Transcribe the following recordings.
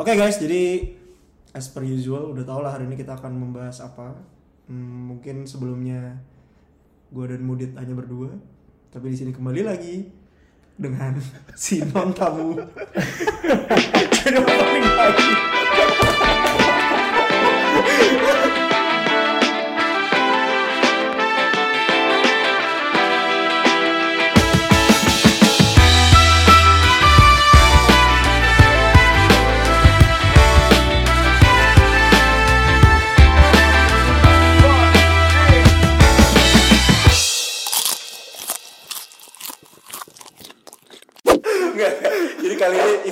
Oke guys, jadi as per usual udah tau lah hari ini kita akan membahas apa. Hmm, mungkin sebelumnya gue dan Mudit hanya berdua, tapi di sini kembali lagi dengan si non tamu. Jadi opening lagi.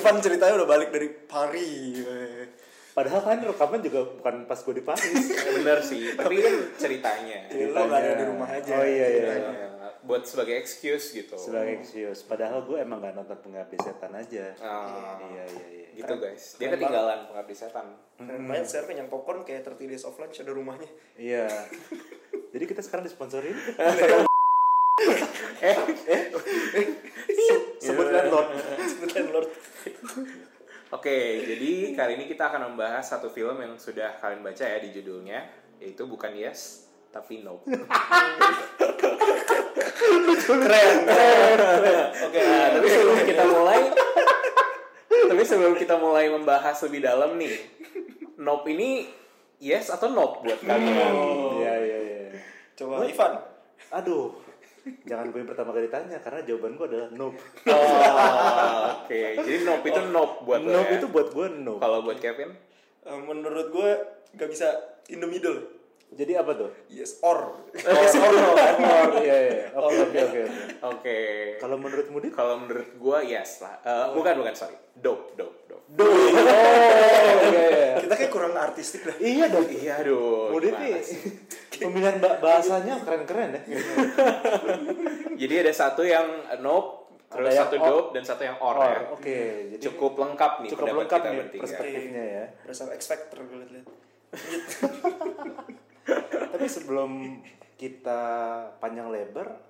Ivan ceritanya udah balik dari Paris. Padahal kan rekaman juga bukan pas gue di Paris. Bener sih, tapi kan ceritanya. Jadi lo gak ada di rumah aja. Oh iya iya. Ceritanya. Buat sebagai excuse gitu. Sebagai excuse. Padahal gue emang gak nonton pengabdi setan aja. Ah, Iya iya iya. gitu guys. Dia Keren ketinggalan pengabdi setan. Keren banget sekarang kenyang popcorn kayak 30 days of lunch ada rumahnya. Iya. Jadi kita sekarang disponsorin. Eh, Sebutkan Oke, jadi kali ini kita akan membahas satu film yang sudah kalian baca ya di judulnya, yaitu bukan Yes, tapi No. Keren. Oke, nah, tapi sebelum kita mulai, tapi sebelum kita mulai membahas lebih dalam nih, Nope ini yes atau nope buat kalian? Iya iya iya. Coba Ivan. Aduh. Jangan gue yang pertama kali tanya karena jawaban gue adalah nope. Oh, oke. Jadi nope itu nope buat lo Nope ya. itu buat gue nope. Kalau buat Kevin? Eh, menurut gue gak bisa in the middle. Jadi apa tuh? Yes or. Yes or no? Oh iya iya. Oke oke oke. oke. Oke. Kalau menurut Mudit? Kalau menurut gua yes lah. Eh, Bukan bukan sorry. Dope dope dope. Oh iya iya. Kita kayak kurang artistik dah. Iya dong. Iya aduh. Mudit gimana nih sih? pemilihan ba- bahasanya keren-keren ya. Jadi ada satu yang nope, terus Ada yang satu or. dope dan satu yang or, Oh, ya. oke. Jadi Cukup lengkap nih cukup pendapat lengkap kita nih bertiga. perspektifnya ya. Berasa X Factor gue liat-liat. Tapi sebelum kita panjang lebar,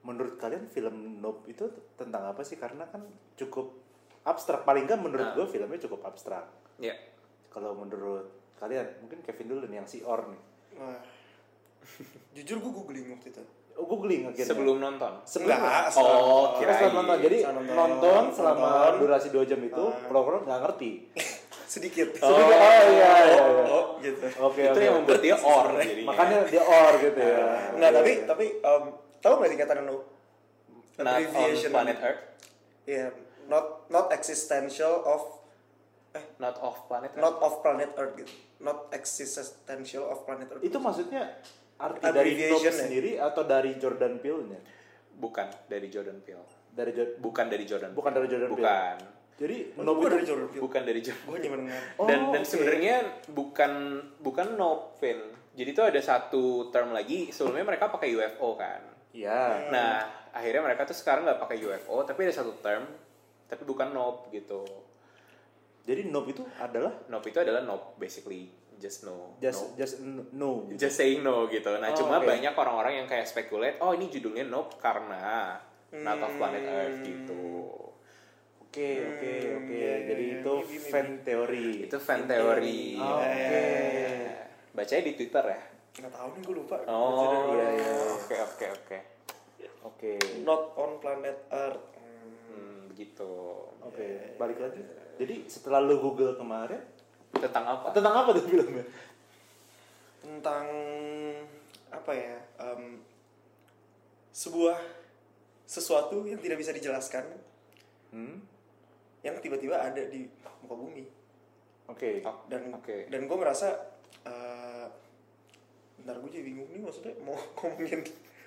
menurut kalian film Nope itu tentang apa sih? Karena kan cukup abstrak. Paling nggak menurut Nah. gue filmnya cukup abstrak. Ya. Kalau menurut kalian, mungkin Kevin dulu nih yang si Or nih. Wah. Jujur gue googling waktu itu. Oh, googling akhirnya. Sebelum nonton. sebelum Enggak, Oh, Kira setelah nonton. Jadi Setelah nonton. nonton, selama Nonton. durasi 2 jam itu, Ah. pura-pura nggak ngerti. sedikit. Oh, oh iya iya. iya. Oh, gitu. Oke itu oke. yang membuat dia or jadinya. Makanya dia or gitu ya. Enggak, Oke, tapi tapi um, tahu nggak singkatan no? not on planet Earth, Iya, not not existential of not off planet Earth. not of planet Earth gitu. Not existential of planet Earth. itu maksudnya arti dari ya? sendiri atau dari Jordan Peele-nya? Bukan dari Jordan Peele. Dari Jo- Bukan dari Jordan. Bukan dari Jordan Peele. Bukan. Jadi Oh, Nope itu dari Jordan Peele. Bukan dari Jordan. Gue nyaman dengar. Oh, dan dan oke. sebenarnya bukan bukan nope. Jadi itu ada satu term lagi sebelumnya mereka pakai UFO kan. ya. Nah akhirnya mereka tuh sekarang nggak pakai UFO tapi ada satu term tapi bukan nope gitu. Jadi Nope itu adalah Nope itu adalah nope basically just no. just no. just no gitu. Just saying no gitu. Nah Oh, cuma oke. banyak orang-orang yang kayak speculate oh ini judulnya nope karena not of planet Hmm. Earth gitu. Oke oke Hmm, oke. iya, iya, Jadi iya. itu Maybe, maybe. fan teori. Itu fan teori. Oh, Oke. Bacanya di Twitter ya. Nggak tahu nih gue lupa. Oh iya, iya. Oke oke oke. Oke. Not on planet Earth. Hmm, begitu. Oke. Balik lagi. Jadi setelah lu Google kemarin Tentang apa? tentang apa tuh filmnya? Tentang apa ya? em, sebuah sesuatu yang tidak bisa dijelaskan Hmm. yang tiba-tiba ada di muka bumi. Oke. Oh, dan Oke. dan gue merasa eh bentar gue jadi bingung nih maksudnya mau ngomongin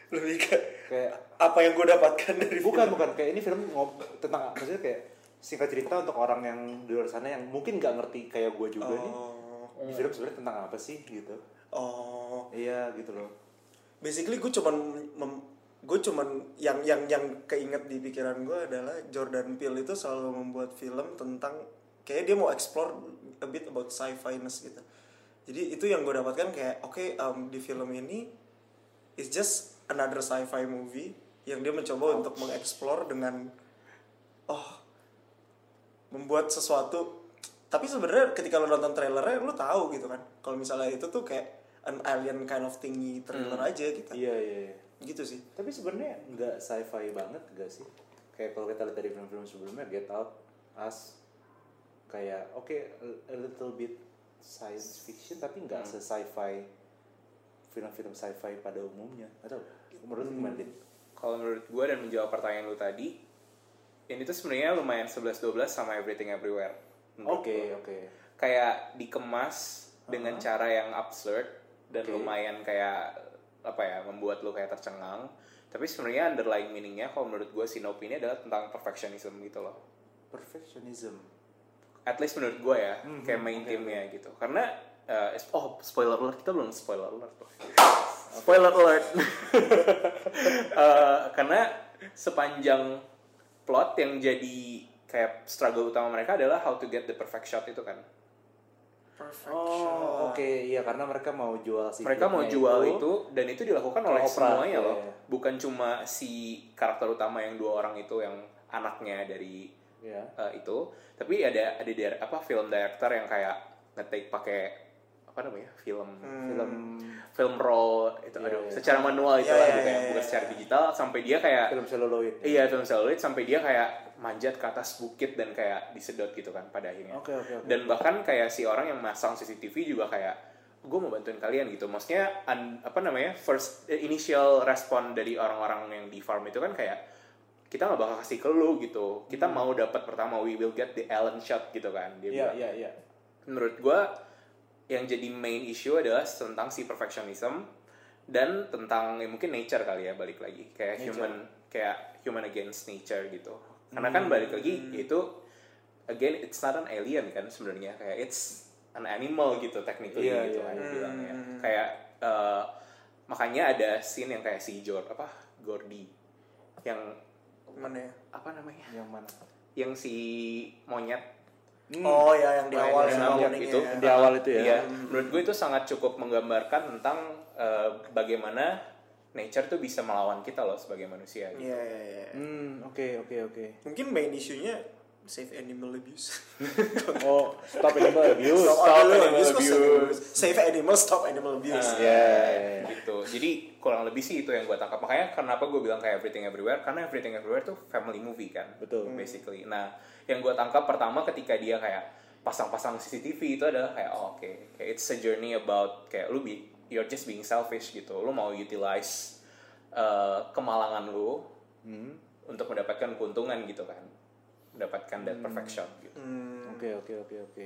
lebih ke Kayak apa yang gue dapatkan dari bukan film. bukan kayak ini film ngob tentang maksudnya kayak singkat cerita untuk orang yang di luar sana yang mungkin nggak ngerti kayak gue juga nih. Oh. Ini film sebenarnya tentang apa sih gitu. Oh. Iya gitu loh. Basically gue cuman gue cuman yang yang yang keinget di pikiran gue adalah Jordan Peele itu selalu membuat film tentang kayak dia mau explore a bit about sci-fi-ness gitu. Jadi itu yang gue dapatkan kayak oke um, di film ini it's just another sci-fi movie yang dia mencoba untuk mengeksplor dengan oh membuat sesuatu tapi sebenarnya ketika lo nonton trailernya lo tahu gitu kan kalau misalnya itu tuh kayak an alien kind of thingy trailer aja gitu Iya iya. iya. gitu sih Tapi sebenarnya nggak sci-fi banget gak sih? Kayak kalau kita lihat dari film-film sebelumnya, Get Out, Us, kayak oke a, a little bit science fiction tapi nggak se sci-fi film-film sci-fi pada umumnya. Atau menurut lu gimana? Kalau menurut gue dan menjawab pertanyaan lu tadi, ini tuh sebenarnya lumayan 11-12 sama Everything Everywhere. Oke oke. Kayak dikemas dengan cara yang absurd dan Oke. lumayan kayak apa ya membuat lu kayak tercengang. Tapi sebenarnya underlying meaningnya kalau menurut gue si Nope ini adalah tentang perfectionism gitu loh. Perfectionism. At least menurut gue ya, kayak main theme-nya gitu. Karena eh, oh spoiler alert kita belum spoiler alert loh. Spoiler alert. Eh, karena sepanjang plot yang jadi kayak struggle utama mereka adalah how to get the perfect shot itu kan. perfect Oh oke iya karena mereka mau jual si Mereka mau jual itu, dan itu dilakukan oleh Opera, semuanya iya, loh. iya. Bukan cuma si karakter utama yang dua orang itu yang anaknya dari Ya. eh, itu, tapi ada ada di apa film director yang kayak ngetik pakai apa namanya film Film film roll itu Iya, aduh iya. secara manual itu Iya, lah iya, bukan iya, bukan iya. secara digital sampai dia kayak film seluloid. iya film celluloid sampai dia kayak manjat ke atas bukit dan kayak disedot gitu kan pada akhirnya Oke oke oke. dan bahkan kayak si orang yang masang CCTV juga kayak gue mau bantuin kalian gitu maksudnya un- apa namanya first eh, initial respon dari orang-orang yang di farm itu kan kayak kita nggak bakal kasih ke lu gitu kita mau dapat pertama we will get the Allen shot gitu kan dia Hmm. Iya bilang iya iya. menurut gue yang jadi main issue adalah tentang si perfectionism dan tentang ya mungkin nature kali ya balik lagi. Kayak Nature. human kayak human against nature gitu. Karena kan balik lagi itu again it's not an alien kan sebenarnya. Kayak it's an animal gitu technically Iya, gitu iya, kan iya. bilangnya. Kayak eh, makanya ada scene yang kayak si Jor apa Gordy. Yang mana ya? apa namanya? Yang mana? yang si monyet oh ya yang di awal sama nyamuk warningnya itu. ya. Di awal itu ya. Iya, menurut gue itu sangat cukup menggambarkan tentang eh, bagaimana nature tuh bisa melawan kita loh sebagai manusia. Gitu. Iya, iya, iya. Hmm oke oke oke. Mungkin main isunya save animal abuse. Oh stop animal abuse. stop, stop animal, animal abuse. abuse. Save animal, stop animal abuse. Ah, Iya. gitu. Jadi kurang lebih sih itu yang gue tangkap. Makanya kenapa gue bilang kayak Everything Everywhere karena Everything Everywhere tuh family movie kan. Betul. Basically. Nah, yang gue tangkap pertama ketika dia kayak pasang-pasang CCTV itu adalah kayak oh, oke, kayak it's a journey about kayak lu be, you're just being selfish gitu. Lu mau utilize uh, kemalangan lu Hmm. untuk mendapatkan keuntungan gitu kan. Mendapatkan that perfection gitu. Hmm, Oke oke oke oke.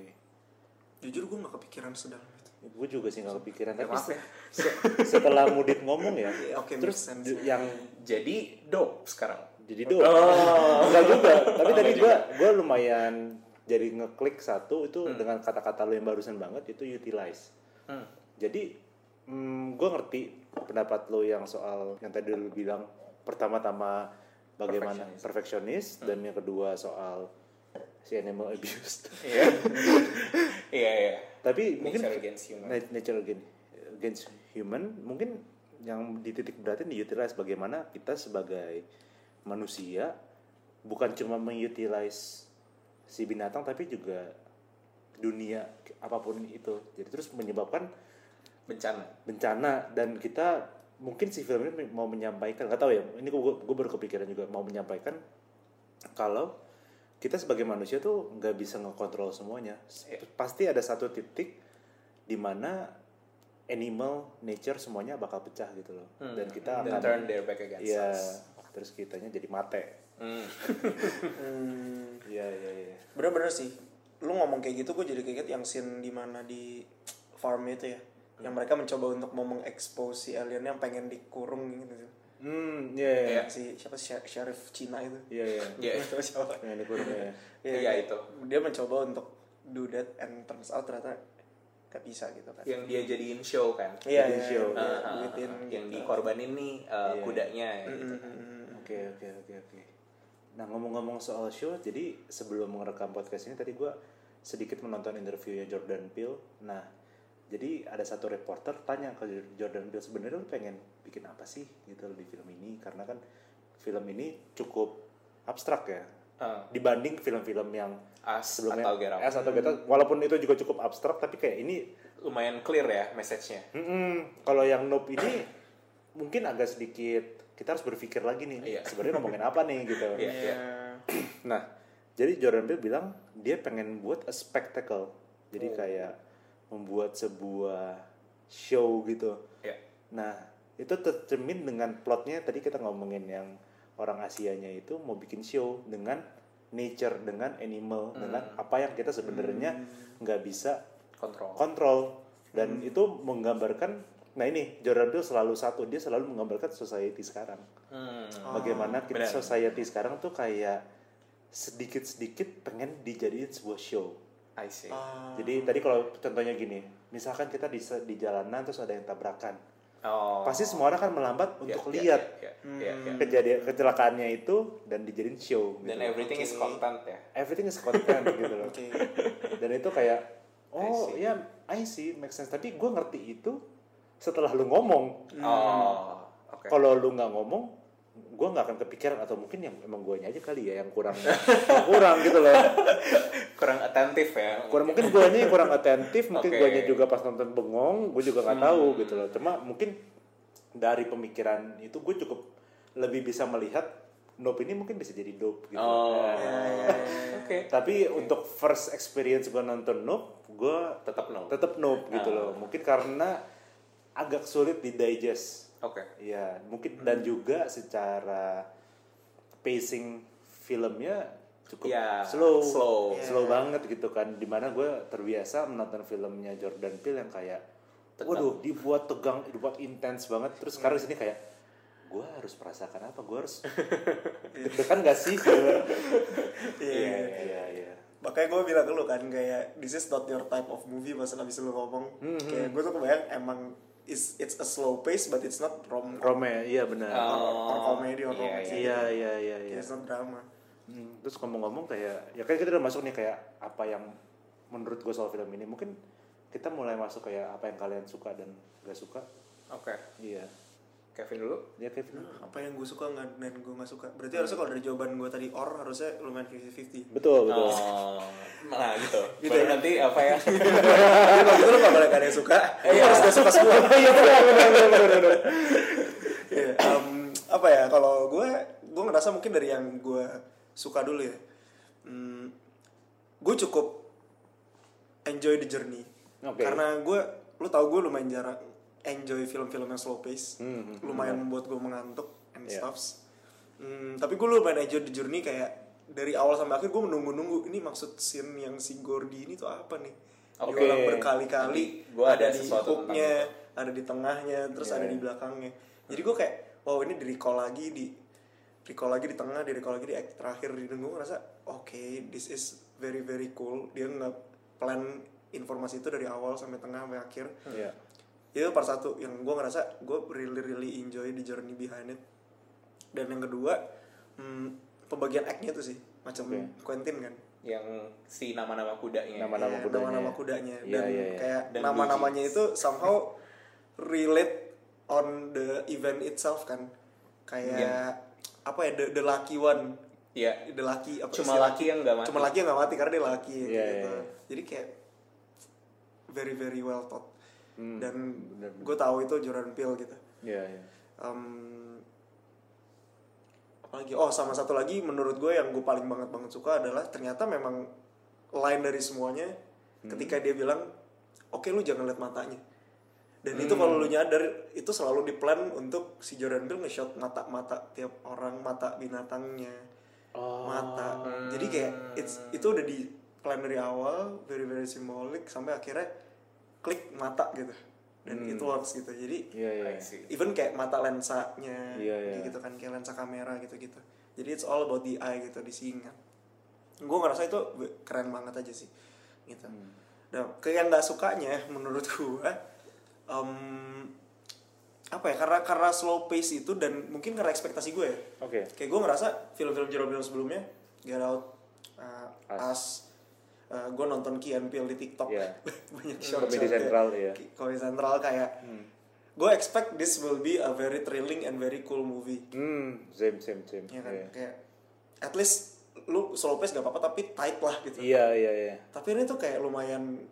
jujur gue gak kepikiran sedalam itu. Gue juga sih nggak kepikiran. Tapi maaf ya. se- setelah Mudit ngomong ya, Iya, oke, terus d- yang Jadi dope sekarang. jadi do enggak juga tapi tadi gue gue lumayan jadi ngeklik satu itu dengan kata-kata lo yang barusan banget itu utilize Hmm. jadi hmm, gue ngerti pendapat lo yang soal yang tadi lo bilang pertama-tama bagaimana perfeksionis dan yang kedua soal si animal abuse Iya. Iya, tapi mungkin Nature against human. na- nature against, against human mungkin yang dititik beratin di utilize bagaimana kita sebagai manusia bukan cuma mengutilize si binatang tapi juga dunia apa pun itu jadi terus menyebabkan Bencana. bencana dan kita mungkin si film ini mau menyampaikan nggak tahu ya ini gue gue baru kepikiran juga mau menyampaikan kalau kita sebagai manusia tuh nggak bisa ngekontrol semuanya pasti ada satu titik di mana animal nature semuanya bakal pecah gitu loh dan kita Hmm. Dan akan turn their back against Iya, us. terus kitanya jadi mate Hmm. Hmm, iya iya iya bener-bener sih. Lu ngomong kayak gitu gue jadi keinget yang scene di mana di farm itu ya. Yang mereka mencoba untuk mau mengekspos si alien yang pengen dikurung gitu. Hmm iya iya Iya. Si siapa sheriff Cina itu? iya iya Iya. Siapa? dikurung ya Iya, itu. Dia mencoba untuk do that and turns out ternyata gak bisa gitu kan. Yang dia jadiin show kan. Iya, iya, show. iya, Ah, ah, bikin ah. yang gitu. dikorbanin nih uh, Iya. kudanya ya, gitu. Oke oke oke oke. Nah ngomong-ngomong soal show, jadi sebelum merekam podcast ini tadi gue sedikit menonton interviewnya Jordan Peele. Nah jadi ada satu reporter tanya ke Jordan Peele sebenarnya lu pengen bikin apa sih gitu di film ini karena kan film ini cukup abstrak ya Ah. dibanding film-film yang As sebelumnya atau Get Out. As atau Get Out. walaupun itu juga cukup abstrak tapi kayak ini lumayan clear ya message-nya. mm-mm, kalau yang Nope ini mungkin agak sedikit kita harus berpikir lagi nih Iya. sebenarnya ngomongin apa nih gitu Iya. Iya. nah jadi Jordan Peele bilang dia pengen buat a spectacle jadi Oh. kayak membuat sebuah show gitu Iya. Nah, itu tercermin dengan plotnya tadi kita ngomongin yang orang Asianya itu mau bikin show dengan nature, dengan animal, dengan apa yang kita sebenarnya nggak bisa Kontrol. kontrol. Dan itu menggambarkan, nah ini Jordan Peele selalu satu, dia selalu menggambarkan society sekarang. Hmm. Bagaimana kita benar. society sekarang tuh kayak sedikit-sedikit pengen dijadiin sebuah show. I see. Ah. Jadi tadi kalau contohnya gini, misalkan kita di, di jalanan terus ada yang tabrakan, Oh. pasti semua orang akan melambat untuk ya, lihat ya, ya, ya, ya. kejadian kecelakaannya itu dan dijadiin show gitu. Dan everything is Oke. content ya. everything is content gitu loh Oke. dan itu kayak oh ya I see make sense tapi gue ngerti itu setelah lu ngomong Oh. Oke. kalau lu nggak ngomong gue nggak akan kepikiran atau mungkin yang emang gue aja kali ya yang kurang yang kurang gitu loh Kurang atentif ya. kurang mungkin gue yang kurang atentif mungkin Oke. guanya juga pas nonton bengong gue juga nggak tahu gitu loh cuma mungkin dari pemikiran itu gue cukup lebih bisa melihat Nope ini mungkin bisa jadi dope gitu Oh. Nah, Oke. tapi untuk first experience gue nonton Nope gue Tetap no. tetap Nope gitu loh mungkin karena agak sulit di digest Oke. ya mungkin dan juga secara pacing filmnya cukup Ya, slow. slow. slow banget gitu kan di mana gue terbiasa menonton filmnya Jordan Peele yang kayak waduh dibuat tegang dibuat intens banget. Terus sekarang di sini kayak gue harus merasakan apa? Gue harus deg-degan gak sih? Iya. Iya iya Makanya gue bilang ke lu kan kayak this is not your type of movie pas abis lu ngomong. Kayak gue tuh kebayang emang is it's a slow pace but it's not rom Rome iya benar or, or comedy or Iya, romance. iya iya iya iya It's not drama. Hmm, terus ngomong-ngomong kayak ya kan kita udah masuk nih kayak apa yang menurut gue soal film ini mungkin kita mulai masuk kayak apa yang kalian suka dan gak suka Oke. iya Kevin dulu. ya Kevin Apa yang gue suka nggak dan gue nggak suka. Berarti harusnya kalau dari jawaban gue tadi or harusnya lumayan 50-50. betul betul Oh. Nah gitu. Gitu Baru ya. nanti apa ya? Jadi kalau gitu lu gak boleh ada yang suka. Lu harus gak suka semua. iya benar benar benar benar benar Iya, em, apa ya kalau gue gue ngerasa mungkin dari yang gue suka dulu ya Hmm, gue cukup enjoy the journey Oke. karena gue lu tau gue lumayan jarang enjoy film-film yang slow pace. Hmm, lumayan membuat gue mengantuk and Iya. stuffs. Hmm, tapi gue lumayan enjoy the journey kayak dari awal sampai akhir gue menunggu-nunggu ini maksud scene yang si Gordy ini tuh apa nih? Oke. diulang berkali-kali ada ada di hooknya ada di tengahnya terus Iya, ada iya. di belakangnya. Jadi gue kayak wow ini di recall lagi di recall lagi di tengah di recall lagi di act terakhir di gue ngerasa oke this is very very cool. Dia nggak plan informasi itu dari awal sampai tengah sampai akhir. Iya itu part satu yang gue ngerasa gue really really enjoy the journey behind it dan yang kedua hmm, pembagian act-nya tuh sih macam Oke. Quentin kan Yang si nama-nama kudanya. Nama-nama Iya, kudanya. nama-nama kudanya Iya, dan iya, iya. kayak Dan nama-namanya itu somehow relate on the event itself kan kayak Iya. apa ya the, the lucky one Iya. the lucky apa Cuma laki yang nggak mati. cuma laki yang nggak mati karena dia laki Iya, gitu iya, iya. jadi kayak very very well thought Hmm, dan gue tahu itu Jordan Peele gitu. Iya iya. Em, apalagi? Oh sama satu lagi menurut gue yang gue paling banget banget suka adalah ternyata memang line dari semuanya ketika dia bilang oke lu jangan lihat matanya. Dan itu kalau lu nyadar itu selalu diplan untuk si Jordan Peele nge-shot mata-mata tiap orang mata binatangnya. Oh. mata. Jadi kayak it's, itu udah di plan dari awal very very simbolik sampai akhirnya klik mata gitu. Dan it works gitu. Jadi iya iya. I see. even kayak mata lensanya Iya, iya. kayak gitu kan kayak lensa kamera gitu gitu jadi it's all about the eye gitu di singa. Gue ngerasa itu keren banget aja sih gitu. Hmm. nah kayak yang nggak sukanya menurut gue em, apa ya karena karena slow pace itu dan mungkin karena ekspektasi gue ya. Oke. Kayak gue ngerasa film-film Peele sebelumnya Get Out uh, Us. Us, gue nonton Key and Peele di TikTok Iya. banyak short Komedi sentral, iya. Komedi sentral kayak gue expect this will be a very thrilling and very cool movie hmm same same same ya kan Iya. kayak at least lu slow pace gak apa-apa tapi tight lah gitu Iya iya iya. tapi ini tuh kayak lumayan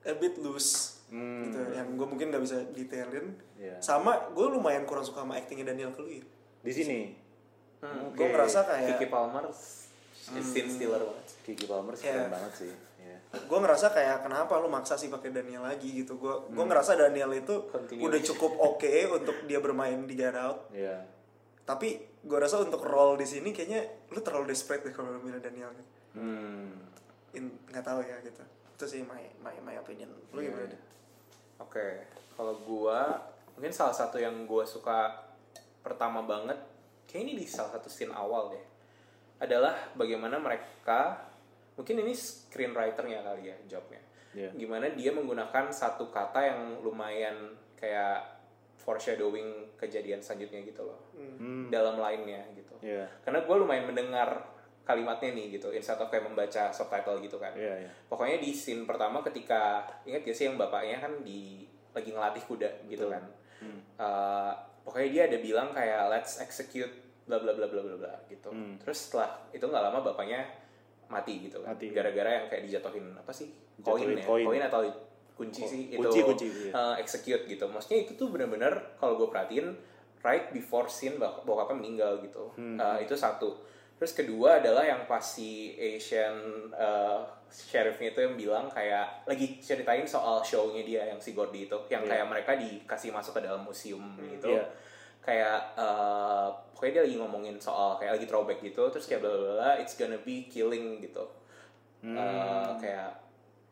a bit loose Hmm. gitu yang gue mungkin gak bisa detailin Iya. sama gue lumayan kurang suka sama actingnya Daniel Kaluuya Di sini Hmm, gue ngerasa kayak Kiki Palmer scene stealer banget. Kiki Palmer sih Iya. keren banget sih. Iya. gue ngerasa kayak kenapa lu maksa sih pakai Daniel lagi gitu gue gue ngerasa Daniel itu Continue. udah cukup oke untuk dia bermain di Get Out Iya. tapi gue rasa untuk role di sini kayaknya lu terlalu desperate deh kalau lu milih Daniel Hmm. In- nggak tahu ya gitu itu sih my my my opinion lu Iya, gimana deh Oke, kalau gua mungkin salah satu yang gua suka pertama banget, kayak ini di salah satu scene awal deh, adalah bagaimana mereka mungkin ini screenwriternya kali ya jobnya, Iya. gimana dia menggunakan satu kata yang lumayan kayak foreshadowing kejadian selanjutnya gitu loh, Hmm. dalam lainnya gitu. Iya. Karena gue lumayan mendengar kalimatnya nih gitu, instead of kayak membaca subtitle gitu kan Iya iya. pokoknya di scene pertama ketika ingat gak sih yang bapaknya kan di lagi ngelatih kuda gitu kan Hmm. Eh, pokoknya dia ada bilang kayak let's execute bla bla bla bla bla bla gitu Hmm. terus setelah itu nggak lama bapaknya mati gitu kan gara-gara yang kayak dijatuhin apa sih koin ya koin. atau kunci Ko- sih kunci, itu kunci, iya. eh, execute gitu maksudnya itu tuh bener-bener kalau gue perhatiin right before scene bak bokapnya meninggal gitu Hmm. Eh, itu satu terus kedua adalah yang pas si Asian eh, sheriffnya itu yang bilang kayak lagi ceritain soal show-nya dia yang si Gordy itu yang Iya. kayak mereka dikasih masuk ke dalam museum gitu Iya. Kayak eh, pokoknya dia lagi ngomongin soal kayak lagi throwback gitu terus kayak bla bla bla it's gonna be killing gitu Hmm. Eh, kayak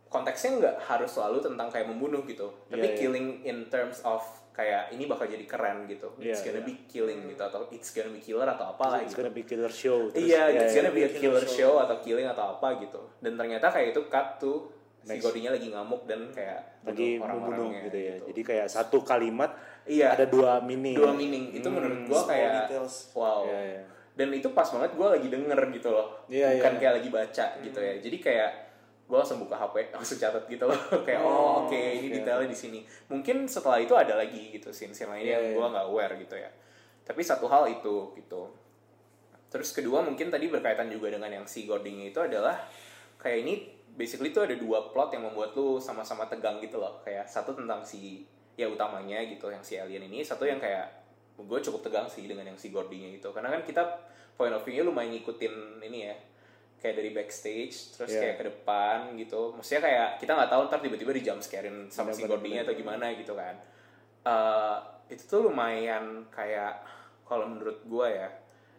konteksnya nggak harus selalu tentang kayak membunuh gitu tapi Iya, iya. killing in terms of kayak ini bakal jadi keren gitu it's Iya, gonna iya. be killing gitu atau it's gonna be killer atau apalah It's gitu gonna be killer show. terus- iya iya, it's iya. gonna be a Killer killer show. show atau killing atau apa gitu dan ternyata kayak itu cut tuh si Next. Gordinya lagi ngamuk dan kayak lagi bunuh membunuh gitu ya. Jadi kayak satu kalimat Iya. ada dua meaning. dua meaning itu menurut gua Small kayak details. wow Iya, iya. dan itu pas banget gue lagi denger gitu loh Iya, bukan iya. kayak lagi baca gitu ya jadi kayak gue langsung buka HP langsung catat gitu loh kayak oh oke ini iya. detailnya di sini mungkin setelah itu ada lagi gitu scene scene lainnya Iya, yang iya. gue nggak aware gitu ya tapi satu hal itu gitu terus kedua mungkin tadi berkaitan juga dengan yang si Gording itu adalah kayak ini basically itu ada dua plot yang membuat lu sama-sama tegang gitu loh kayak satu tentang si ya utamanya gitu yang si alien ini. Satu yang kayak gue cukup tegang sih dengan yang si Gordinya itu. Karena kan kita point of view-nya lumayan ngikutin ini ya kayak dari backstage terus Iya. kayak ke depan gitu. Maksudnya kayak kita nggak tahu ntar tiba-tiba di jump scarein sama si Bener-bener. Gordinya atau gimana gitu kan. Eh, itu tuh lumayan kayak kalau menurut gue ya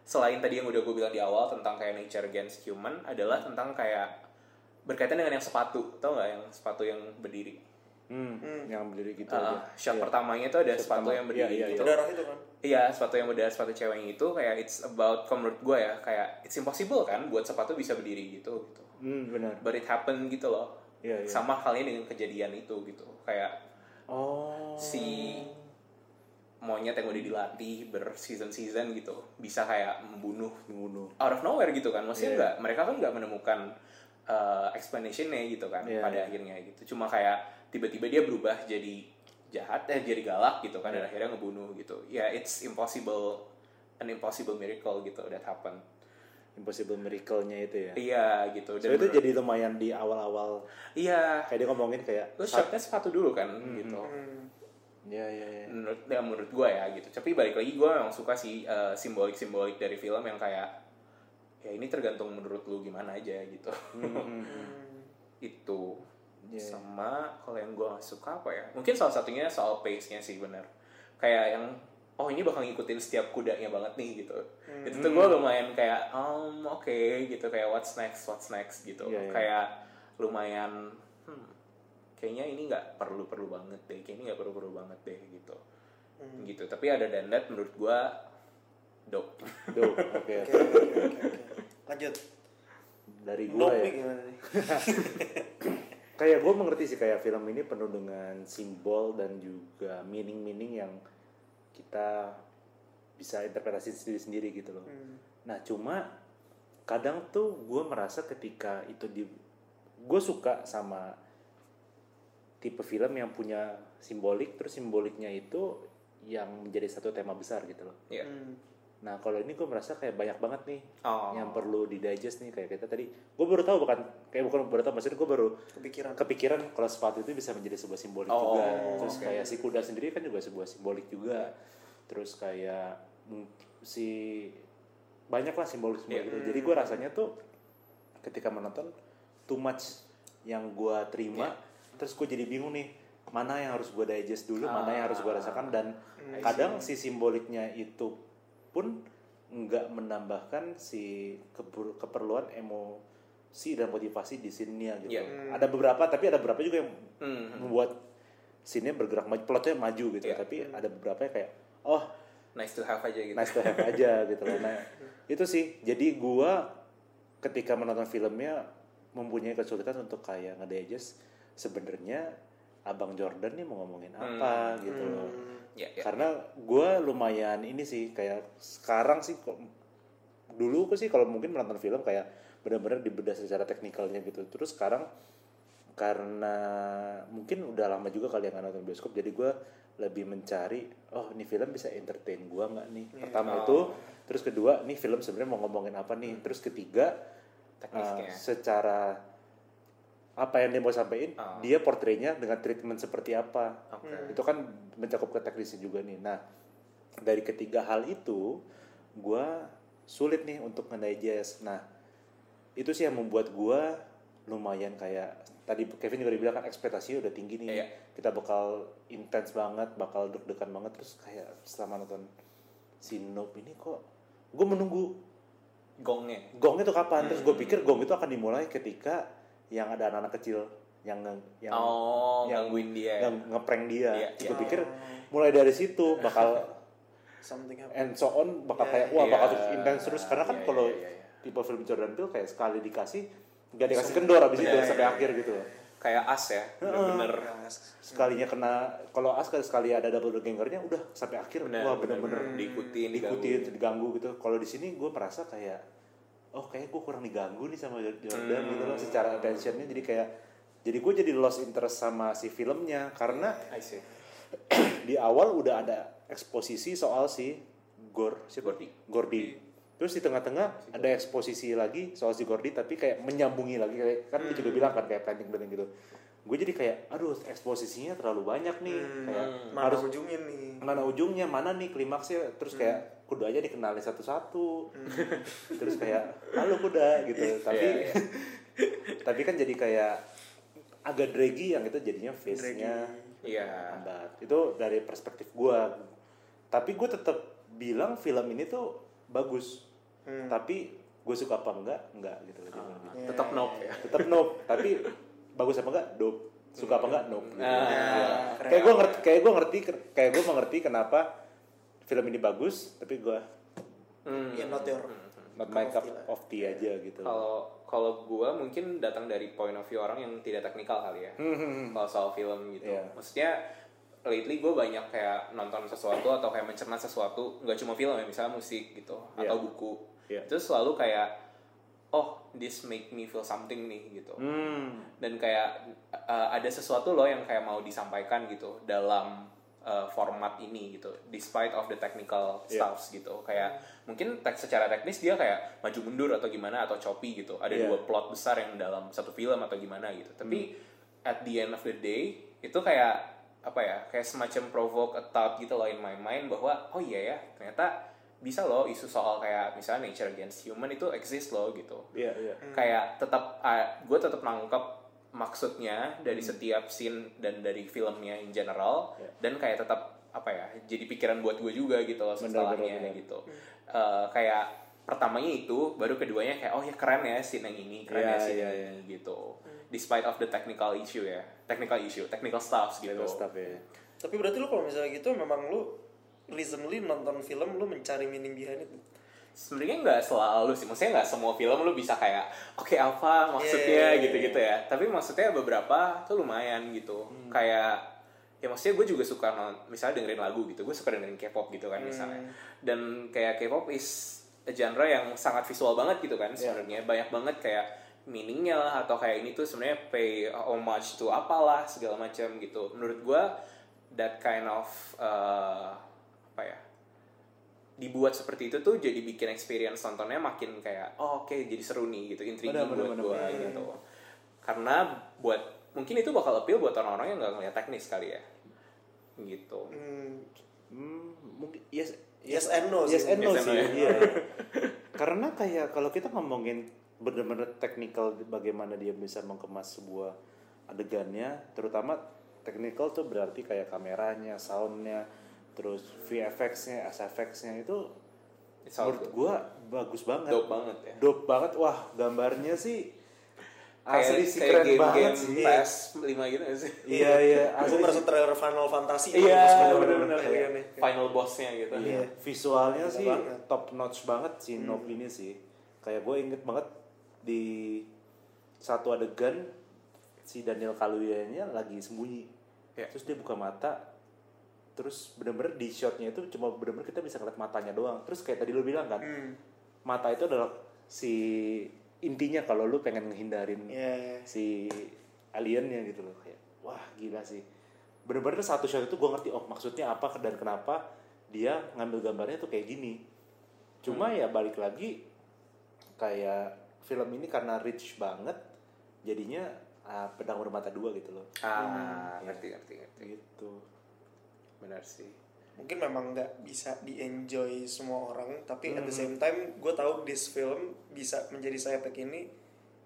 selain tadi yang udah gue bilang di awal tentang kayak nature against human adalah tentang kayak berkaitan dengan yang sepatu. Tau nggak yang sepatu yang berdiri Hmm, yang berdiri gitu Uh, aja. shot Iya. pertamanya itu ada Shot sepatu pertama. yang berdiri Iya, iya, gitu. darah itu kan Iya, sepatu yang beda sepatu ceweknya itu kayak it's about kalau menurut gue ya kayak it's impossible kan buat sepatu bisa berdiri gitu gitu. Hmm, benar. But it happen gitu loh. Iya, iya. Sama halnya dengan kejadian itu gitu. Kayak Oh. si monyet yang udah dilatih berseason-season gitu bisa kayak membunuh membunuh. out of nowhere gitu kan maksudnya Iya. nggak mereka kan nggak menemukan uh, explanationnya gitu kan Iya, pada iya. akhirnya gitu cuma kayak tiba-tiba dia berubah jadi jahat eh jadi galak gitu kan dan Iya. akhirnya ngebunuh gitu ya it's impossible an impossible miracle gitu that happen Impossible miracle-nya itu ya. iya gitu So itu jadi lumayan di awal-awal iya kayak dia ngomongin kayak lu shotnya sepatu dulu kan gitu Hmm. ya ya ya. menurut ya menurut gue ya gitu tapi balik lagi gue memang suka sih uh, simbolik simbolik dari film yang kayak ya ini tergantung menurut lu gimana aja gitu Hmm. itu Iya. sama kalau yang gue suka apa ya mungkin salah satunya soal pace nya sih bener kayak yang oh ini bakal ngikutin setiap kudanya banget nih gitu itu tuh gue lumayan kayak um oke gitu kayak what's next what's next gitu Iya, iya. kayak lumayan hmm, kayaknya ini nggak perlu perlu banget deh kayaknya nggak perlu perlu banget deh gitu Hmm. gitu tapi ada dan that menurut gue dope. Oke, oke, oke, oke. Lanjut. Dari Nope ya. nih gimana nih? Kayak gue mengerti sih kayak film ini penuh dengan simbol dan juga meaning-meaning yang kita bisa interpretasi sendiri-sendiri gitu loh. Hmm. Nah cuma kadang tuh gue merasa ketika itu di gue suka sama tipe film yang punya simbolik terus simboliknya itu yang menjadi satu tema besar gitu loh. ya Hmm. Nah kalau ini gue merasa kayak banyak banget nih Oh. yang perlu di digest nih kayak kita tadi. Gue baru tahu bukan kayak bukan baru tahu maksudnya gue baru kepikiran kepikiran kalau sepatu itu bisa menjadi sebuah simbolik Oh, juga. Terus oke. kayak si kuda sendiri kan juga sebuah simbolik juga. Terus kayak si banyak lah simbolik simbolik Iya. gitu. Jadi gue rasanya tuh ketika menonton too much yang gue terima, terus gue jadi bingung nih mana yang harus gue digest dulu, mana yang harus gue rasakan dan kadang si simboliknya itu pun nggak menambahkan si keper- keperluan emosi dan motivasi di scene-nya gitu. Iya. Ada beberapa tapi ada beberapa juga yang Hmm. membuat scene-nya bergerak maju, plotnya maju gitu. Iya. Tapi ada beberapa yang kayak oh nice to have aja gitu nice to have aja gitu loh. Nah, itu sih. Jadi gua ketika menonton filmnya mempunyai kesulitan untuk kayak ngedigest sebenarnya Abang Jordan nih mau ngomongin apa gitu loh. ya, ya. Karena gua lumayan ini sih kayak sekarang sih kok dulu aku sih kalau mungkin menonton film kayak benar-benar dibedah secara teknikalnya gitu. Terus sekarang karena mungkin udah lama juga kali yang nggak nonton bioskop jadi gua lebih mencari oh ini film bisa entertain gua nggak nih pertama itu terus kedua nih film sebenarnya mau ngomongin apa nih terus ketiga Teknisnya. uh, secara apa yang dia mau sampaikan Oh. dia portraynya dengan treatment seperti apa. Oke. itu kan mencakup ke teknisnya juga nih. Nah dari ketiga hal itu gua sulit nih untuk nge-digest. Nah itu sih yang membuat gua lumayan kayak tadi Kevin juga dibilang kan ekspektasinya udah tinggi nih. Iya. kita bakal intens banget bakal deg-degan banget terus kayak selama nonton si Nope ini kok gue menunggu gongnya. gong itu kapan. Terus gue pikir gong itu akan dimulai ketika yang ada anak-anak kecil yang nge- yang oh yang- gangguin dia yang ngeprank dia. Iya, gue iya. pikir mulai dari situ bakal something happen and so on bakal Iya, kayak wah iya. bakal terus intens terus. Karena kan Iya, kalau iya, iya, iya. tipe film Jordan Peele kayak sekali dikasih nggak dikasih kendor abis itu Iya, sampai iya, akhir gitu kayak as ya bener-bener. Sekalinya kena kalau as sekali ada double doppelgangernya udah sampai akhir. Bener wah bener-bener diikutin diikutin diganggu gitu. Kalau di sini gue merasa kayak oh kayak gue kurang diganggu nih sama Jordan gitu loh secara attentionnya. Jadi kayak jadi gue jadi lost interest sama si filmnya karena I see. di awal udah ada eksposisi soal si Gor si Gordy. Gordy. Terus di tengah-tengah ada eksposisi lagi soal si Gordy tapi kayak menyambungi lagi kayak kan dia juga bilang kan kayak planning planning gitu. Gue jadi kayak aduh eksposisinya terlalu banyak nih. Kayak mana harus ujungnya nih? mana ujungnya mana nih klimaksnya. Terus kayak kudu aja dikenalin satu-satu. Terus kayak halo kuda gitu. Tapi Iya, iya. tapi kan jadi kayak agak draggy yang itu jadinya face-nya iya. lambat. Itu dari perspektif gua. Tapi gue tetap bilang film ini tuh bagus. Tapi gue suka apa enggak? Enggak gitu loh jawabannya. tetap nope ya. Tetap nope. Tapi bagus apa enggak? Dope. Suka apa enggak? Nope. Gitu. Ya. kayak gue ngerti kayak gue ngerti kayak gue mengerti kenapa film ini bagus tapi gue Hmm. ya not your not my cup of tea tea aja gitu. Kalau kalau gue mungkin datang dari point of view orang yang tidak teknikal kali ya. Kalau soal film gitu. Iya. maksudnya lately gue banyak kayak nonton sesuatu atau kayak mencerna sesuatu nggak cuma film ya misalnya musik gitu Iya. atau buku. Iya. itu selalu kayak oh this make me feel something nih gitu. Hmm. Dan kayak uh, ada sesuatu loh yang kayak mau disampaikan gitu dalam uh, format ini gitu despite of the technical Iya. stuffs gitu kayak mungkin tek secara teknis dia kayak maju mundur atau gimana atau choppy gitu ada Iya. dua plot besar yang dalam satu film atau gimana gitu tapi Hmm. at the end of the day itu kayak apa ya kayak semacam provoke a thought gitu loh in my mind bahwa oh iya ya ternyata bisa loh isu soal kayak misalnya nature against human itu exist loh gitu iya iya kayak tetap gue tetap nangkep maksudnya dari setiap scene dan dari filmnya in general Ya. dan kayak tetap apa ya jadi pikiran buat gue juga gitu loh setelahnya bener, bener. gitu Eh, kayak pertamanya itu baru keduanya kayak oh ya keren ya scene yang ini keren Ya, ya scene ya, yang ini gitu. Despite of the technical issue ya technical issue technical stuff gitu. Technical stuff ya. Tapi berarti lu kalau misalnya gitu memang lu recently nonton film lu mencari meaning behind it sebenarnya nggak selalu sih. Maksudnya nggak semua film lu bisa kayak oke apa maksudnya Yeah. gitu-gitu ya. Tapi maksudnya beberapa tuh lumayan gitu. Kayak ya maksudnya gue juga suka non- misalnya dengerin lagu gitu gue suka dengerin K-pop gitu kan misalnya. Dan kayak K-pop is a genre yang sangat visual banget gitu kan sebenarnya. Banyak banget kayak meaningnya lah atau kayak ini tuh sebenarnya pay homage to apalah segala macam gitu. Menurut gue that kind of uh, apa ya dibuat seperti itu tuh jadi bikin experience nontonnya makin kayak oh oke jadi seru nih gitu intriguing buat gue gitu karena buat mungkin itu bakal appeal buat orang-orang yang nggak ngeliat teknis kali ya gitu Hmm, Hmm, mungkin yes Yes and no yes sih. and no Yes and sih no ya. iya. karena kayak kalau kita ngomongin bener-bener teknikal bagaimana dia bisa mengemas sebuah adegannya terutama teknikal tuh berarti kayak kameranya soundnya terus VFX-nya SFX-nya itu It's menurut good. gua bagus banget dope banget ya dope banget wah gambarnya sih kayak asli sih kayak keren game banget game sih PS 5 gitu sih iya iya Aku asli merasa sih. trailer Final Fantasy Iya, bener-bener. Iya final bossnya gitu Iya, visualnya Gila sih banget. top notch banget si Nob ini sih. Kayak gue inget banget di satu adegan si Daniel Kaluuya-nya lagi sembunyi. Iya. Terus dia buka mata, terus bener-bener di shotnya itu cuma bener-bener kita bisa ngeliat matanya doang. Terus kayak tadi lu bilang kan, Hmm. mata itu adalah si intinya kalau lu pengen ngehindarin Iya, iya. si aliennya gitu loh. Kayak wah gila sih. Bener-bener satu shot itu gue ngerti oh maksudnya apa dan kenapa dia ngambil gambarnya tuh kayak gini. Cuma ya balik lagi kayak film ini karena rich banget jadinya ah, pedang bermata dua gitu loh. Ah ngerti ngerti ngerti. Gitu benar sih mungkin memang nggak bisa di enjoy semua orang tapi at the Hmm. same time gue tahu this film bisa menjadi saya ini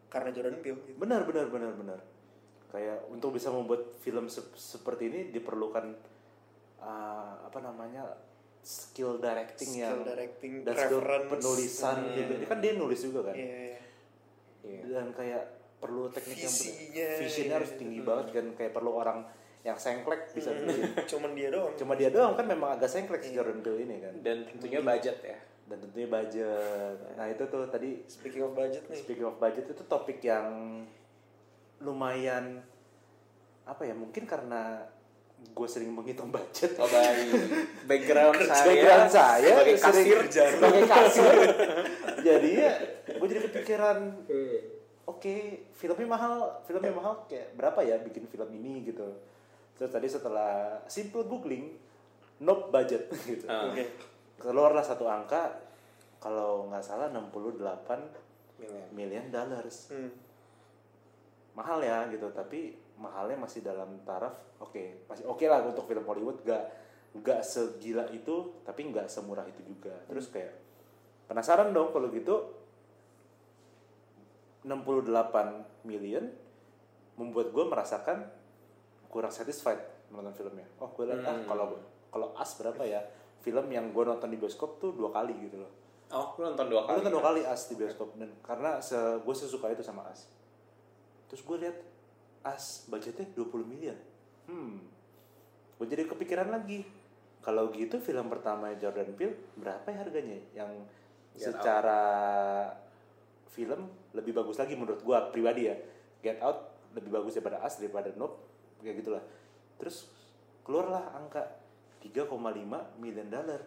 karena Jordan Peele gitu. benar benar benar benar kayak untuk bisa membuat film sep- seperti ini diperlukan ah, apa namanya skill directing skill yang directing dan skill penulisan hmm. Ini kan dia nulis juga kan iya. Iya. dan kayak perlu teknik yang Visinya, visionnya harus iya. tinggi banget kan kayak perlu orang yang sengklek bisa bikin cuman dia doang. Cuma dia doang. Kan memang agak sengklek si Jordan Peele ini kan. Dan tentunya budget ya. Dan tentunya budget. Nah itu tuh tadi speaking of budget nih. Speaking of budget itu topik yang lumayan apa ya mungkin karena gue sering menghitung budget. Oh baik. Background saya background saya sebagai sering kasir sebagai kasir. Jadinya gue jadi kepikiran oke filmnya mahal filmnya mahal kayak berapa ya bikin film ini gitu terus tadi setelah simple googling nope budget gitu. Ah. oke. Keluarlah satu angka kalau nggak salah 68 Miliar. million. dollars. Hmm. mahal ya gitu. Tapi mahalnya masih dalam taraf oke. Masih oke lah untuk film Hollywood. Gak gak segila itu tapi nggak semurah itu juga. Terus kayak penasaran dong kalau gitu 68 million membuat gue merasakan kurang satisfied menonton filmnya. Oh gue lihat ah Hmm. kalau kalau as berapa ya? Film yang gue nonton di bioskop tuh dua kali gitu loh. Oh lu nonton dua Gue kali nonton dua kali as di bioskop dan karena se gue sesuka itu sama as. Terus gue lihat as budgetnya 20 miliar. Hmm. Gue jadi kepikiran lagi. Kalau gitu film pertama Jordan Peele berapa ya harganya? Yang Get secara film lebih bagus lagi menurut gue pribadi ya. Get Out lebih bagus daripada As daripada Nope kayak gitulah terus keluarlah angka 3,5 million dollar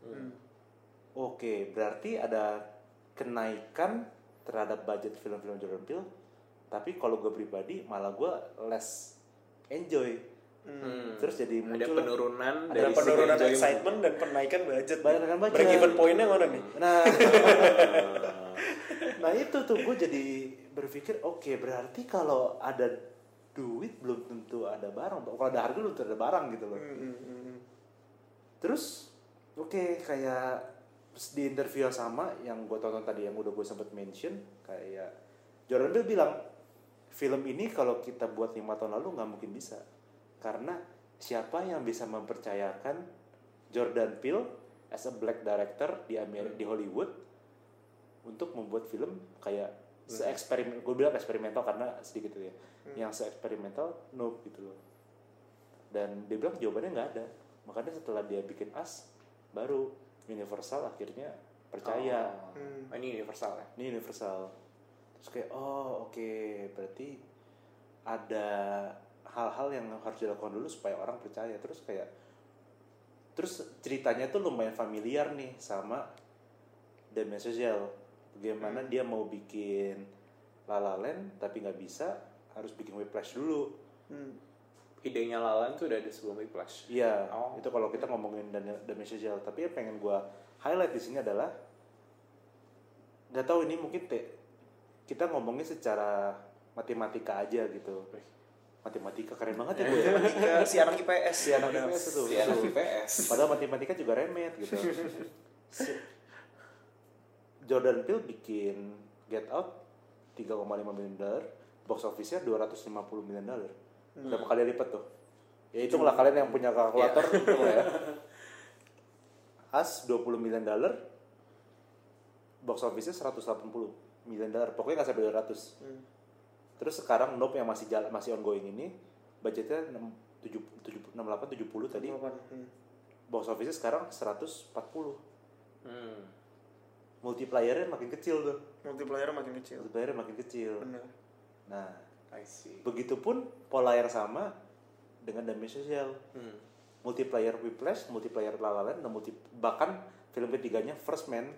Hmm. Oke, berarti ada kenaikan terhadap budget film-film Jordan Peele. Tapi kalau gue pribadi malah gue less enjoy. Hmm. Terus jadi ada muncul penurunan ada dari penurunan excitement dan penaikan budget Penaikan budget. break even pointnya mana nih Nah, nah itu tuh gue jadi berpikir oke berarti kalau ada duit belum tentu ada barang. Kalau ada harga belum tentu ada barang gitu loh. Hmm, hmm, hmm. Terus oke kayak di interview yang sama yang gue tonton tadi yang udah gue sempet mention kayak Jordan Peele bilang film ini kalau kita buat lima tahun lalu nggak mungkin bisa karena siapa yang bisa mempercayakan Jordan Peele as a black director di Amerika di Hollywood untuk membuat film kayak se eksperimen gue bilang eksperimental karena sedikit itu ya. Yang se eksperimental nope gitu loh. Dan dia bilang jawabannya nggak ada. Makanya setelah dia bikin as baru Universal akhirnya percaya. Oh. Hmm. Oh, ini universal ya? Ini Universal. Terus kayak oh oke berarti ada hal-hal yang harus dilakukan dulu supaya orang percaya. Terus kayak terus ceritanya tuh lumayan familiar nih sama Damien Chazelle bagaimana dia mau bikin La La Land tapi nggak bisa harus bikin Whiplash dulu. Hmm. idenya Lalan tuh udah ada sebelum Whiplash. Iya, Oh. itu kalau kita ngomongin Damien Chazelle. Tapi yang pengen gua highlight di sini adalah nggak tahu ini mungkin te, kita ngomongnya secara matematika aja gitu. Matematika keren banget ya gue ya? Matematika, si anak IPS si anak IPS itu. Si anak IPS. padahal matematika juga remet gitu Jordan Peele bikin Get Out 3,5 miliar dolar box office-nya 250 miliar dolar berapa kali lipat tuh? Ya hitunglah kalian yang punya kalkulator hitung lah ya. As 20 miliar dolar box office-nya 180 miliar dolar pokoknya nggak sampai 200 Hmm. terus sekarang Nope yang masih jalan masih ongoing ini budgetnya 6, 7, 7, 68 70 tadi. Hmm. box office sekarang 140 Hmm. Multiplayernya makin kecil tuh multiplayer makin kecil multiplayernya makin kecil benar nah I see. begitupun pola yang sama dengan damage social Hmm. multiplayer Whiplash multiplayer La La Land dan multi bahkan film ketiganya First Man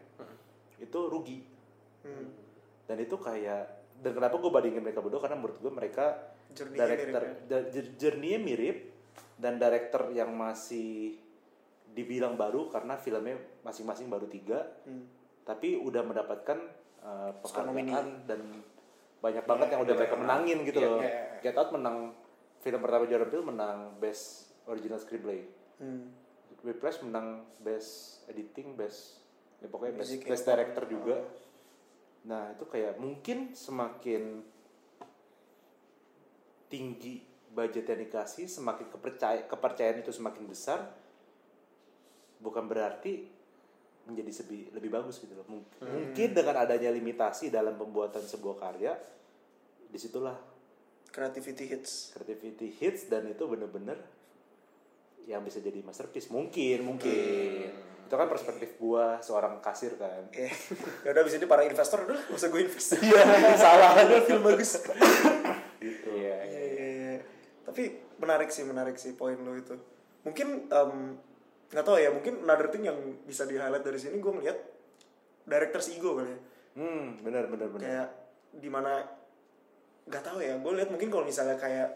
itu rugi hmm. dan itu kayak dan kenapa gue bandingin mereka berdua karena menurut gue mereka Journey-nya director mirip ya? mirip dan director yang masih dibilang baru karena filmnya masing-masing baru tiga Hmm. Tapi udah mendapatkan uh, penghargaan dan banyak banget yang udah mereka menangin gitu Iya, loh. iya, iya. Get Out menang film pertama Jordan Peele menang best original screenplay. Hmm. Whiplash menang best editing, best ya pokoknya best, Music, best ya. director juga. Nah, itu kayak mungkin semakin tinggi budget yang dikasih, semakin kepercaya, kepercayaan itu semakin besar. Bukan berarti menjadi sebi, lebih bagus gitu loh. Mung- Mungkin dengan adanya limitasi dalam pembuatan sebuah karya, di situlah creativity hits. creativity hits dan itu bener-bener yang bisa jadi masterpiece. Mungkin mungkin. Itu kan perspektif gua seorang kasir kan. Ya udah bisa ini para investor udah usah gue invest. Iya salah. Ada film bagus. Gitu. Iya, Iya, iya. Tapi menarik sih, menarik sih poin lo itu. Mungkin em, nggak tahu ya, mungkin another thing yang bisa di highlight dari sini gue melihat director's ego kali ya. hmm benar benar benar Kayak di mana nggak tahu ya, gue lihat mungkin kalau misalnya kayak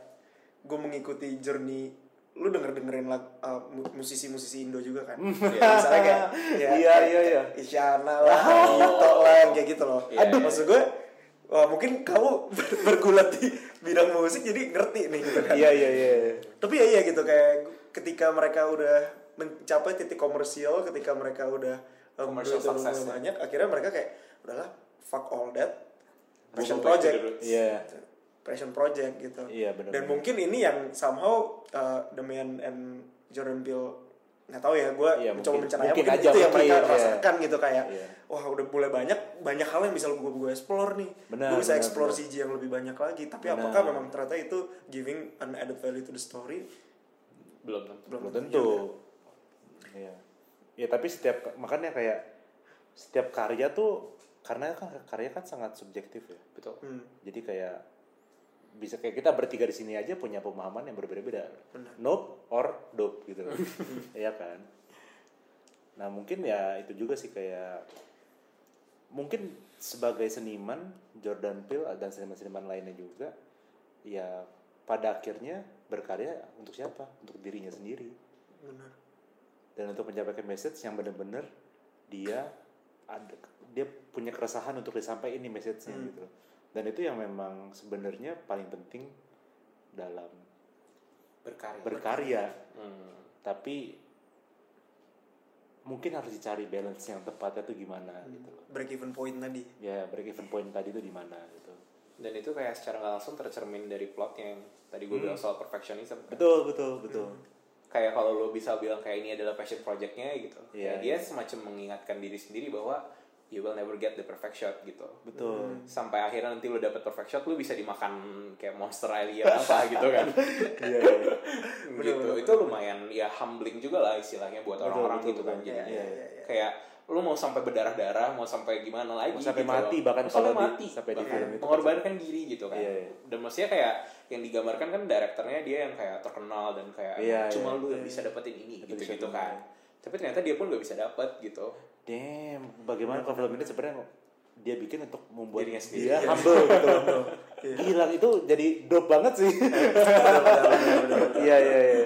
gue mengikuti journey lu denger dengerin lag, uh, mu- musisi-musisi Indo juga kan misalnya kayak ya, Iya, iya, iya. Isyana lah, Ito lah, yang kayak gitu loh. Iya, Aduh, iya. maksud gue, wah mungkin kamu ber- bergulat di bidang musik jadi ngerti nih gitu kan. iya iya iya Tapi ya iya gitu kayak ketika mereka udah mencapai titik komersial, ketika mereka udah um, Commercial duit success, ya. banyak, akhirnya mereka kayak udahlah fuck all that, passion project, iya passion project gitu. Iya, benar, Dan mungkin ini yang somehow uh, Damian and Jordan Peele nggak tahu ya, gue Iya, mencoba mungkin. mencerna Mungkin mungkin aja, itu yang mungkin, mereka iya. rasakan gitu kayak Iya. wah udah mulai banyak banyak hal yang bisa gue gue explore nih Benar, gue bisa benar, explore benar. CG yang lebih banyak lagi tapi Benar. apakah memang ternyata itu giving an added value to the story Belum tentu. belum belum tentu iya. Ya tapi setiap makanya kayak setiap karya tuh karena kan karya kan sangat subjektif ya. Betul. Hmm, jadi kayak bisa kayak kita bertiga di sini aja punya pemahaman yang berbeda-beda. Nope or dope gitu Iya kan? Nah mungkin ya itu juga sih kayak mungkin sebagai seniman Jordan Peele dan seniman-seniman lainnya juga ya pada akhirnya berkarya untuk siapa? Untuk dirinya sendiri. Benar dan untuk menyampaikan message yang benar-benar dia ada dia punya keresahan untuk disampaikan ini message-nya Hmm. gitu dan itu yang memang sebenarnya paling penting dalam Berkarya. berkarya Hmm. tapi mungkin harus dicari balance yang tepatnya tuh gimana Hmm. gitu break even point tadi ya break even point tadi tuh di mana gitu Dan itu kayak secara langsung tercermin dari plot yang tadi gue bilang soal perfectionism. betul betul betul Kayak kalau lo bisa bilang kayak ini adalah passion projectnya gitu. Iya, ya dia iya. semacam mengingatkan diri sendiri bahwa you will never get the perfect shot gitu. betul Sampai akhirnya nanti lo dapet perfect shot, lo bisa dimakan kayak monster alien apa gitu kan. iya iya gitu. Itu lumayan ya humbling juga lah istilahnya buat orang-orang gitu betul. kan. Jadi Iya, iya, iya. kayak lo mau sampai berdarah-darah, mau sampai gimana lagi Mau sampai gitu mati loh. bahkan Mau sampai kalau di- mati sampai di bahkan. film itu mengorbankan diri gitu kan. Iya, iya. Dan maksudnya kayak yang digambarkan kan direkturnya dia yang kayak terkenal dan kayak Iya, cuma iya. lu yang bisa dapetin ini gitu-gitu bisa kan. Tapi ternyata dia pun gak bisa dapet gitu. damn bagaimana kalau film ini sebenarnya dia bikin untuk membuat Dirinya sendiri. dia humble gitu loh gila itu jadi dope banget sih iya iya iya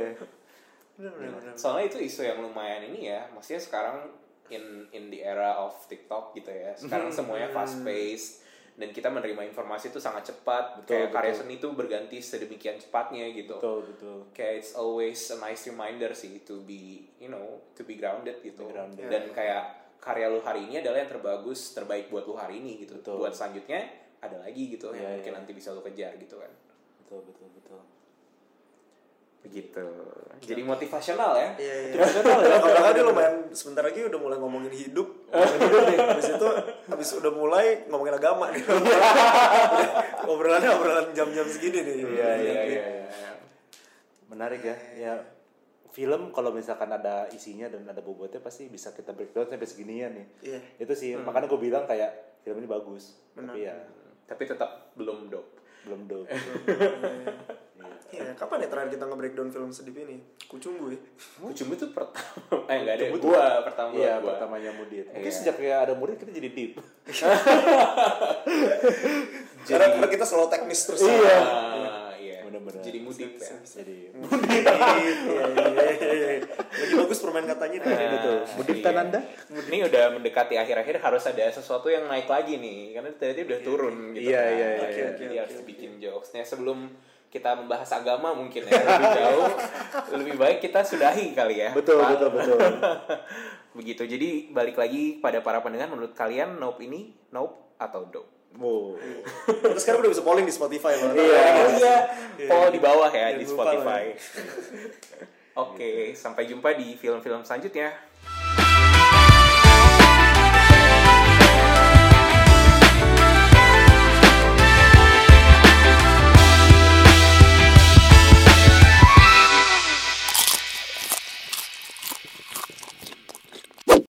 Soalnya itu isu yang lumayan ini ya. Maksudnya sekarang in in the era of TikTok gitu ya. Sekarang semuanya fast paced dan kita menerima informasi itu sangat cepat. Betul, Kayak karya betul. seni itu berganti sedemikian cepatnya gitu. betul betul Kayak it's always a nice reminder sih to be you know to be grounded gitu. Be grounded. Dan kayak karya lu hari ini adalah yang terbagus terbaik buat lu hari ini gitu. Betul. Buat selanjutnya ada lagi gitu Iya, yang mungkin iya. nanti bisa lu kejar gitu kan. betul betul betul Begitu. Jadi motivasional ya. Iya, iya. Kalau kan dia lumayan sebentar lagi udah mulai ngomongin hidup. Ngomongin hidup nih. Habis itu habis udah mulai ngomongin agama nih. Obrolannya obrolan jam-jam segini nih. Iya, iya, iya. menarik ya ya film kalau misalkan ada isinya dan ada bobotnya pasti bisa kita breakdown sampai seginian nih Iya. itu sih makanya gue bilang kayak film ini bagus tapi ya Tapi tetap belum dop. belum do Iya, kita nge-breakdown film sedip ini? Kucumbu ya. Kucumbu itu pertama. Eh enggak ada. Kucumbu Gua pertama iya gua. pertamanya mudit mungkin Iya. sejak ya ada murid kita jadi deep Karena, karena kita selalu teknis terus. Iya. Ah, iya. Bener-bener. Jadi mudip ya. jadi Iya, iya, iya, iya. Lagi bagus permain katanya nih. Iya, betul mudit iya. tananda Ini udah mendekati akhir-akhir harus ada sesuatu yang naik lagi nih karena ternyata udah turun gitu. Iya, kan. iya, iya, iya. Jadi harus bikin jokesnya sebelum kita membahas agama mungkin ya lebih jauh lebih baik kita sudahi kali ya. betul Pak. betul betul Begitu. Jadi balik lagi pada para pendengar menurut kalian nope ini nope atau dope? wow Terus sekarang udah bisa polling di Spotify loh. Iya. Oh iya, poll di bawah ya Jangan di Spotify. Oke, sampai jumpa di film-film selanjutnya.